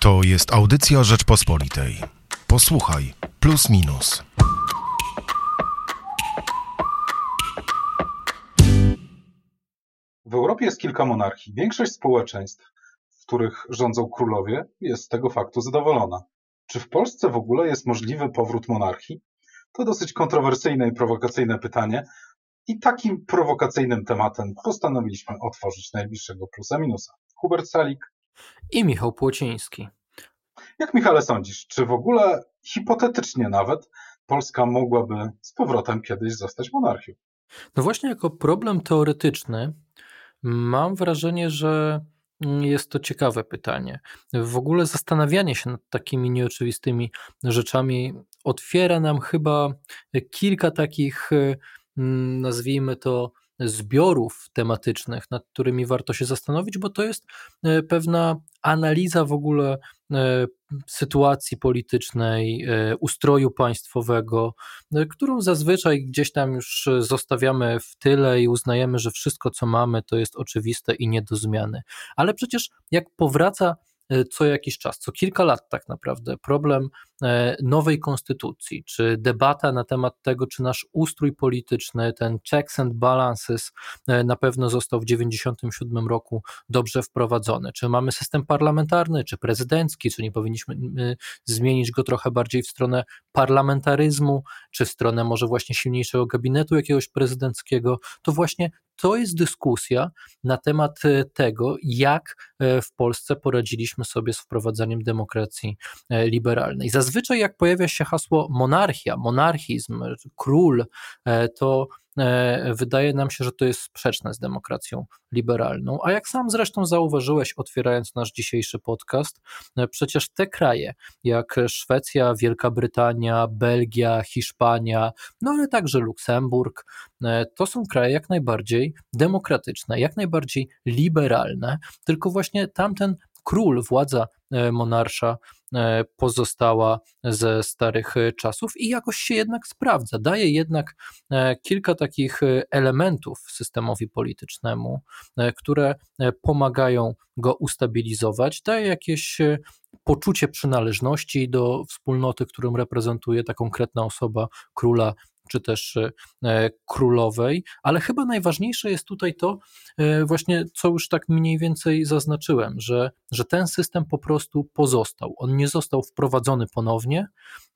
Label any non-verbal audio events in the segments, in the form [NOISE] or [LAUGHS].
To jest audycja Rzeczpospolitej. Posłuchaj, plus minus. W Europie jest kilka monarchii. Większość społeczeństw, w których rządzą królowie, jest z tego faktu zadowolona. Czy w Polsce w ogóle jest możliwy powrót monarchii? To dosyć kontrowersyjne i prowokacyjne pytanie. I takim prowokacyjnym tematem postanowiliśmy otworzyć najbliższego plusa minusa. Hubert Salik. I Michał Płociński. Jak Michale sądzisz, czy w ogóle hipotetycznie nawet Polska mogłaby z powrotem kiedyś zostać monarchią? No właśnie jako problem teoretyczny mam wrażenie, że jest to ciekawe pytanie. W ogóle zastanawianie się nad takimi nieoczywistymi rzeczami otwiera nam chyba kilka takich, nazwijmy to, zbiorów tematycznych, nad którymi warto się zastanowić, bo to jest e, pewna analiza w ogóle e, sytuacji politycznej, e, ustroju państwowego, którą zazwyczaj gdzieś tam już zostawiamy w tyle i uznajemy, że wszystko, co mamy, to jest oczywiste i nie do zmiany. Ale przecież jak powraca co jakiś czas, co kilka lat tak naprawdę, problem e, nowej konstytucji, czy debata na temat tego, czy nasz ustrój polityczny, ten checks and balances e, na pewno został w 1997 roku dobrze wprowadzony, czy mamy system parlamentarny, czy prezydencki, czy nie powinniśmy zmienić go trochę bardziej w stronę parlamentaryzmu, czy w stronę może właśnie silniejszego gabinetu jakiegoś prezydenckiego, to właśnie to jest dyskusja na temat e, tego, jak e, w Polsce poradziliśmy sobie z wprowadzaniem demokracji e, liberalnej. Zazwyczaj, jak pojawia się hasło monarchia, monarchizm, król, to wydaje nam się, że to jest sprzeczne z demokracją liberalną. A jak sam zresztą zauważyłeś, otwierając nasz dzisiejszy podcast, e, przecież te kraje jak Szwecja, Wielka Brytania, Belgia, Hiszpania, no ale także Luksemburg, e, to są kraje jak najbardziej demokratyczne, jak najbardziej liberalne, tylko właśnie tamten król, władza monarsza E, pozostała ze starych e, czasów i jakoś się jednak sprawdza. Daje jednak e, kilka takich elementów systemowi politycznemu, które pomagają go ustabilizować, daje jakieś poczucie przynależności do wspólnoty, którą reprezentuje ta konkretna osoba, króla czy też e, królowej, ale chyba najważniejsze jest tutaj to, e, właśnie co już tak mniej więcej zaznaczyłem, że, że ten system po prostu pozostał. On nie został wprowadzony ponownie,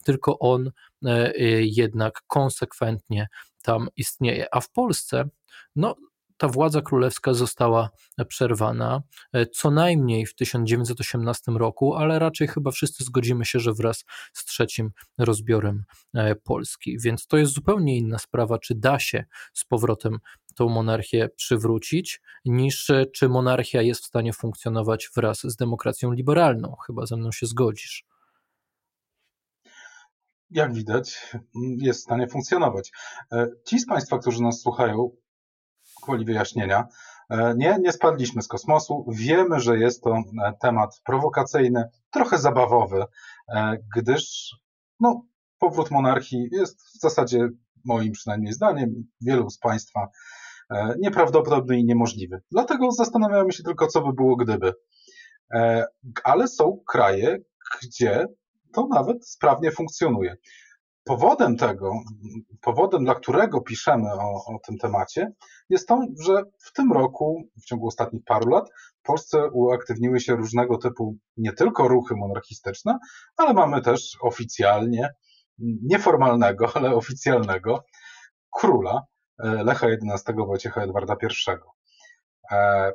tylko on e, jednak konsekwentnie tam istnieje. A w Polsce, no, ta władza królewska została przerwana e, co najmniej w 1918 roku, ale raczej chyba wszyscy zgodzimy się, że wraz z trzecim rozbiorem e, Polski. Więc to jest zupełnie inna sprawa, czy da się z powrotem tą monarchię przywrócić, niż e, czy monarchia jest w stanie funkcjonować wraz z demokracją liberalną. Chyba ze mną się zgodzisz jak widać, jest w stanie funkcjonować. Ci z Państwa, którzy nas słuchają, gwoli wyjaśnienia. E, nie, nie spadliśmy z kosmosu. Wiemy, że jest to e, temat prowokacyjny, trochę zabawowy, e, gdyż no, powrót monarchii jest w zasadzie, moim przynajmniej zdaniem, wielu z Państwa nieprawdopodobny i niemożliwy. Dlatego zastanawiamy się tylko, co by było gdyby. Ale są kraje, gdzie to nawet sprawnie funkcjonuje powodem tego, powodem, dla którego piszemy o, o tym temacie, jest to, że w tym roku, w ciągu ostatnich paru lat, w Polsce uaktywniły się różnego typu nie tylko ruchy monarchistyczne, ale mamy też oficjalnie, nieformalnego, ale oficjalnego króla e, Lecha XI Wojciecha Edwarda I. E,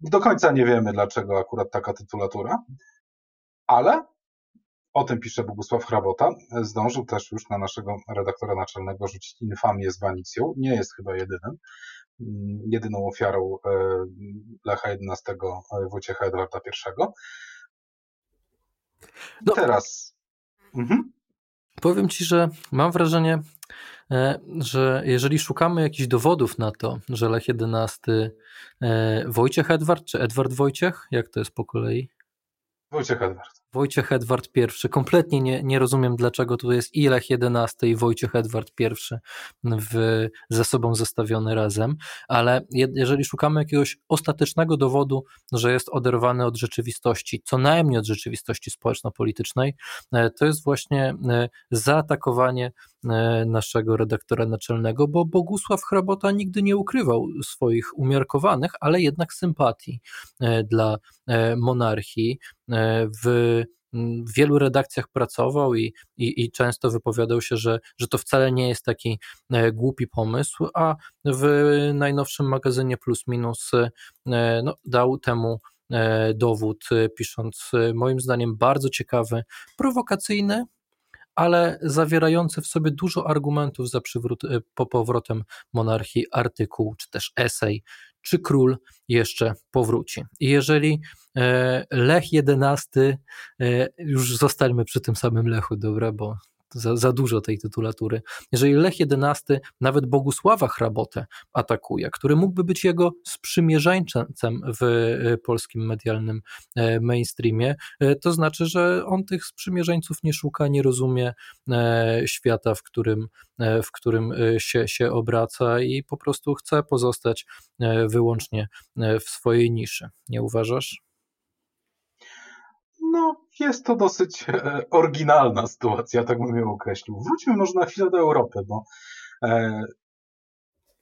do końca nie wiemy, dlaczego akurat taka tytulatura, ale o tym pisze Bogusław Hrabota. Zdążył też już na naszego redaktora naczelnego rzucić infamię z Wanicją. Nie jest chyba jedynym. Jedyną ofiarą e, Lecha XI Wojciecha Edwarda I. No, teraz. Mhm. Powiem ci, że mam wrażenie, e, że jeżeli szukamy jakichś dowodów na to, że Lech XI, e, Wojciech Edward czy Edward Wojciech, jak to jest po kolei? Wojciech Edward. Wojciech Edward I. Kompletnie nie, nie rozumiem, dlaczego tu jest i Lech XI i Wojciech Edward I w, ze sobą zestawiony razem, ale jeżeli szukamy jakiegoś ostatecznego dowodu, że jest oderwany od rzeczywistości, co najmniej od rzeczywistości społeczno-politycznej, e, to jest właśnie e, zaatakowanie e, naszego redaktora naczelnego, bo Bogusław Hrabota nigdy nie ukrywał swoich umiarkowanych, ale jednak sympatii dla monarchii. W w wielu redakcjach pracował i, i, i, często wypowiadał się, że, że to wcale nie jest taki e, głupi pomysł, a w najnowszym magazynie Plus Minus e, no, dał temu e, dowód, pisząc moim zdaniem bardzo ciekawy, prowokacyjny, ale zawierający w sobie dużo argumentów za przywrót, po powrotem monarchii artykuł, czy też esej, czy król jeszcze powróci. I jeżeli e, Lech XI, e, już zostańmy przy tym samym Lechu, dobra, bo za, za dużo tej tytulatury. Jeżeli Lech XI nawet Bogusława Hrabotę atakuje, który mógłby być jego sprzymierzeńcem w e, polskim medialnym e, mainstreamie, e, to znaczy, że on tych sprzymierzeńców nie szuka, nie rozumie świata, w którym, w którym się, się obraca i po prostu chce pozostać wyłącznie w swojej niszy. Nie uważasz? No, jest to dosyć e, oryginalna sytuacja, tak bym ją określił. Wróćmy może na chwilę do Europy, bo e,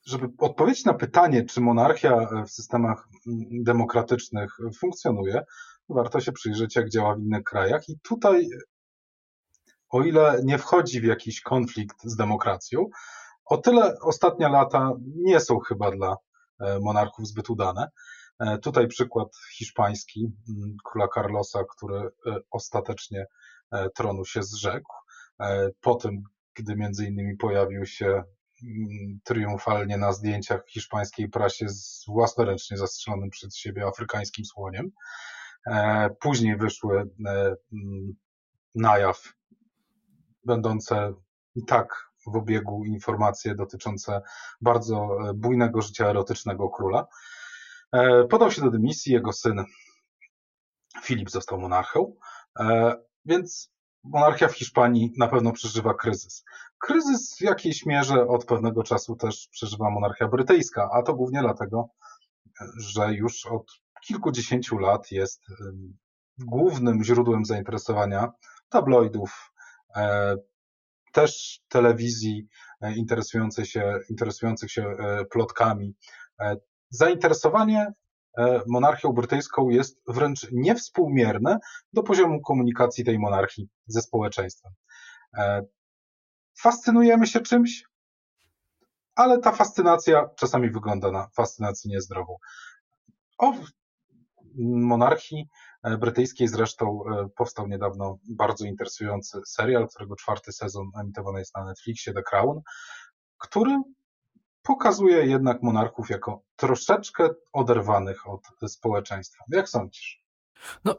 żeby odpowiedzieć na pytanie, czy monarchia w systemach demokratycznych funkcjonuje, warto się przyjrzeć, jak działa w innych krajach. I tutaj, o ile nie wchodzi w jakiś konflikt z demokracją, o tyle ostatnie lata nie są chyba dla e, monarchów zbyt udane. E, tutaj przykład hiszpański króla Carlosa, który e, ostatecznie e, tronu się zrzekł. Po tym, gdy między innymi pojawił się triumfalnie na zdjęciach w hiszpańskiej prasie z własnoręcznie zastrzelonym przed siebie afrykańskim słoniem. Później wyszły na jaw będące i tak w obiegu informacje dotyczące bardzo bujnego życia erotycznego króla. E, podał się do dymisji, jego syn Filip został monarchą, e, więc monarchia w Hiszpanii na pewno przeżywa kryzys. Kryzys w jakiejś mierze od pewnego czasu też przeżywa monarchia brytyjska, a to głównie dlatego, że już od kilkudziesięciu lat jest głównym źródłem zainteresowania tabloidów, e, też telewizji się, interesujących się plotkami, zainteresowanie e, monarchią brytyjską jest wręcz niewspółmierne do poziomu komunikacji tej monarchii ze społeczeństwem. E, fascynujemy się czymś, ale ta fascynacja czasami wygląda na fascynację niezdrową. O monarchii e, brytyjskiej zresztą powstał niedawno bardzo interesujący serial, którego czwarty sezon emitowany jest na Netflixie, The Crown, który pokazuje jednak monarchów jako troszeczkę oderwanych od społeczeństwa. Jak sądzisz? No,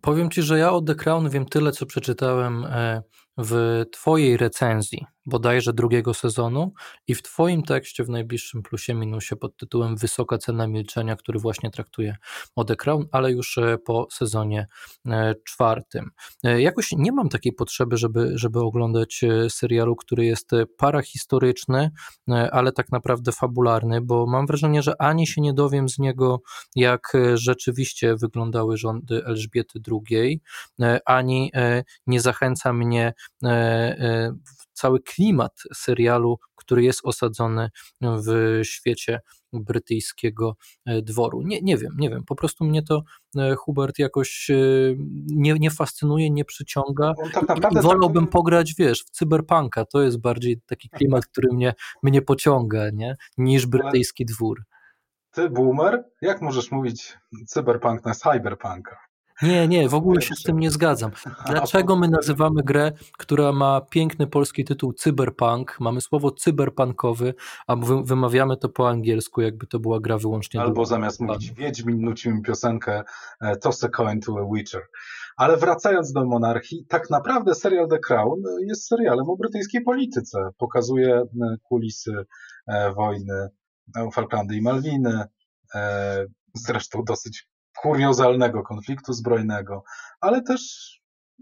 powiem ci, że ja o The Crown wiem tyle, co przeczytałem e, w Twojej recenzji bodajże drugiego sezonu i w Twoim tekście w najbliższym plusie minusie pod tytułem Wysoka cena milczenia, który właśnie traktuje o The Crown, ale już e, po sezonie e, czwartym. E, jakoś nie mam takiej potrzeby, żeby, żeby oglądać serialu, który jest parahistoryczny, ale tak naprawdę fabularny, bo mam wrażenie, że ani się nie dowiem z niego, jak rzeczywiście wyglądały rządy Elżbiety II, ani nie zachęca mnie cały klimat serialu, który jest osadzony w świecie brytyjskiego e, dworu. Nie, nie wiem, nie wiem, po prostu mnie to e, Hubert jakoś e, nie, nie fascynuje, nie przyciąga. Tak I wolałbym tak... pograć, wiesz, w cyberpunka. To jest bardziej taki [LAUGHS] klimat, który mnie, mnie pociąga, nie? niż brytyjski dwór. Ty, boomer, jak możesz mówić cyberpunk na cyberpunka? Nie, nie, w ogóle się z tym nie zgadzam. [LAUGHS] Dlaczego my nazywamy grę, która ma piękny polski tytuł Cyberpunk, mamy słowo cyberpunkowy, a wymawiamy to po angielsku, jakby to była gra wyłącznie Albo zamiast mówić Wiedźmin, nucimy piosenkę e, Toss a coin to a Witcher. Ale wracając do monarchii, tak naprawdę serial The Crown jest serialem o brytyjskiej polityce. Pokazuje e, kulisy e, wojny Falklandy i Malwiny, zresztą dosyć kuriozalnego konfliktu zbrojnego, ale też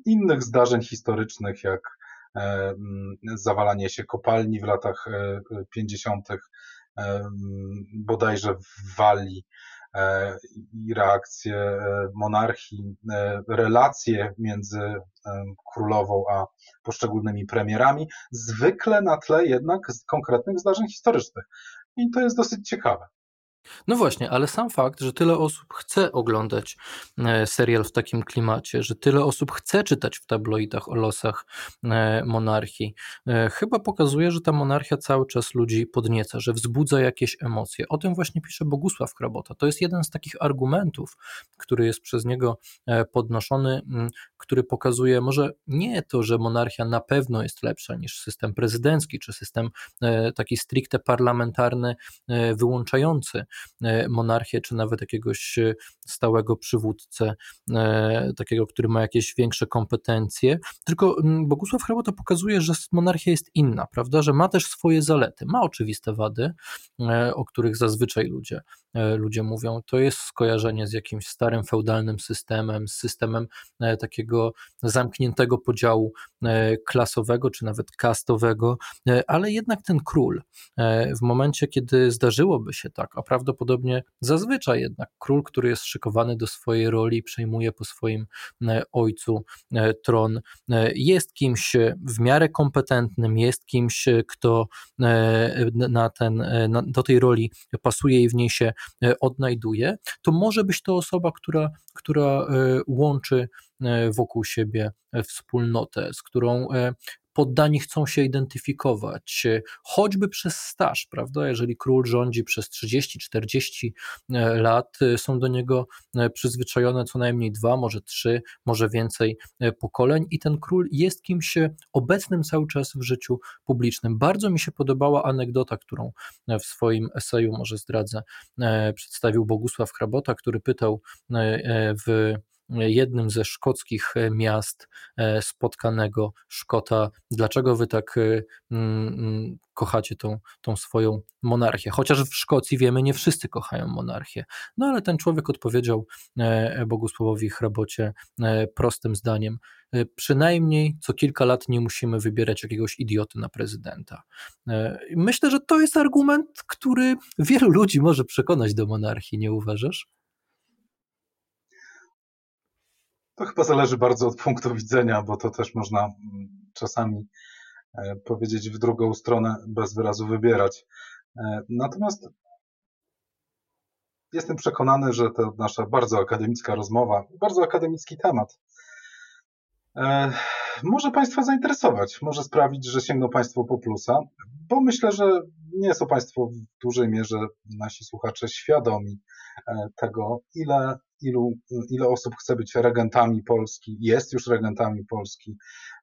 innych zdarzeń historycznych, jak e, zawalanie się kopalni w latach 50., bodajże w Walii i reakcje monarchii, relacje między królową a poszczególnymi premierami, zwykle na tle jednak konkretnych zdarzeń historycznych. I to jest dosyć ciekawe. No właśnie, ale sam fakt, że tyle osób chce oglądać e, serial w takim klimacie, że tyle osób chce czytać w tabloidach o losach e, monarchii, e, chyba pokazuje, że ta monarchia cały czas ludzi podnieca, że wzbudza jakieś emocje. O tym właśnie pisze Bogusław Krabota. To jest jeden z takich argumentów, który jest przez niego podnoszony, który pokazuje może nie to, że monarchia na pewno jest lepsza niż system prezydencki, czy system taki stricte parlamentarny, wyłączający monarchię, czy nawet jakiegoś e, stałego przywódcę, e, takiego, który ma jakieś większe kompetencje. Tylko mm, Bogusław Hrabota pokazuje, że monarchia jest inna, prawda? Że ma też swoje zalety. Ma oczywiste wady, o których zazwyczaj ludzie, ludzie mówią. To jest skojarzenie z jakimś starym feudalnym systemem, z systemem takiego zamkniętego podziału klasowego, czy nawet kastowego, ale jednak ten król w momencie, kiedy zdarzyłoby się tak, a prawdopodobnie zazwyczaj jednak król, który jest szykowany do swojej roli, przejmuje po swoim e, ojcu e, tron, e, jest kimś w miarę kompetentnym, jest kimś, kto na ten, na, do tej roli pasuje i w niej się odnajduje, to może być to osoba, która, która łączy wokół siebie wspólnotę, z którą poddani chcą się identyfikować, choćby przez staż, prawda? Jeżeli król rządzi przez 30-40 e, lat, e, są do niego e, przyzwyczajone co najmniej dwa, może trzy, może więcej pokoleń, i ten król jest kimś obecnym cały czas w życiu publicznym. Bardzo mi się podobała anegdota, którą w swoim eseju, może zdradzę, przedstawił Bogusław Hrabota, który pytał w jednym ze szkockich e, miast e, spotkanego Szkota, dlaczego wy tak e, mm, mm, kochacie tą, tą swoją monarchię. Chociaż w Szkocji wiemy, nie wszyscy kochają monarchię. No ale ten człowiek odpowiedział Bogusławowi Hrabocie prostym zdaniem, przynajmniej co kilka lat nie musimy wybierać jakiegoś idioty na prezydenta. Myślę, że to jest argument, który wielu ludzi może przekonać do monarchii, nie uważasz? To chyba zależy bardzo od punktu widzenia, bo to też można mm, czasami e, powiedzieć w drugą stronę bez wyrazu wybierać. E, natomiast jestem przekonany, że to nasza bardzo akademicka rozmowa, bardzo akademicki temat e, może Państwa zainteresować, może sprawić, że sięgną Państwo po plusa, bo myślę, że nie są Państwo w dużej mierze nasi słuchacze świadomi tego, ile ilu, ile osób chce być regentami Polski, jest już regentami Polski,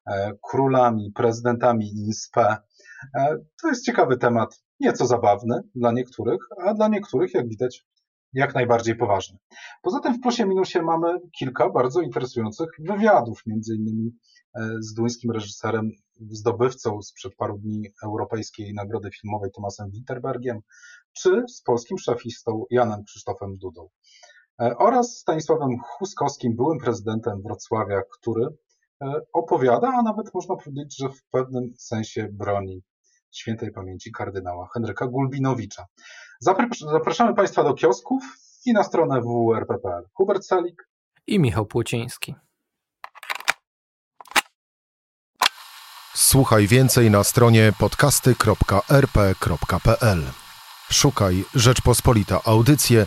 e, królami, prezydentami INSPE. To jest ciekawy temat, nieco zabawny dla niektórych, a dla niektórych, jak widać, jak najbardziej poważny. Poza tym w plusie minusie mamy kilka bardzo interesujących wywiadów, między innymi e, z duńskim reżyserem, zdobywcą sprzed paru dni Europejskiej Nagrody Filmowej Tomasem Winterbergiem, czy z polskim szafistą Janem Krzysztofem Dudą. E, oraz Stanisławem Huskowskim, byłym prezydentem Wrocławia, który e, opowiada, a nawet można powiedzieć, że w pewnym sensie broni świętej pamięci kardynała Henryka Gulbinowicza. Zapraszamy Państwa do kiosków i na stronę www.rp.pl. Hubert Salik i Michał Płociński. Słuchaj więcej na stronie podcasty.rp.pl. Szukaj Rzeczpospolita Audycje